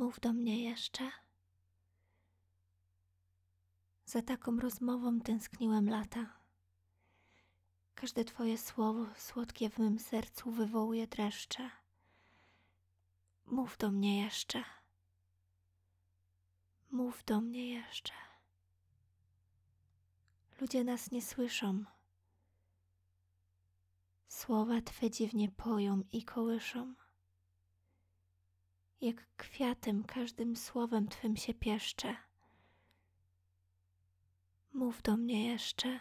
Mów do mnie jeszcze. Za taką rozmową tęskniłem lata. Każde Twoje słowo słodkie w mym sercu wywołuje dreszcze. Mów do mnie jeszcze. Mów do mnie jeszcze. Ludzie nas nie słyszą. Słowa Twe dziwnie poją i kołyszą. Jak kwiatem każdym słowem Twym się pieszczę. Mów do mnie jeszcze.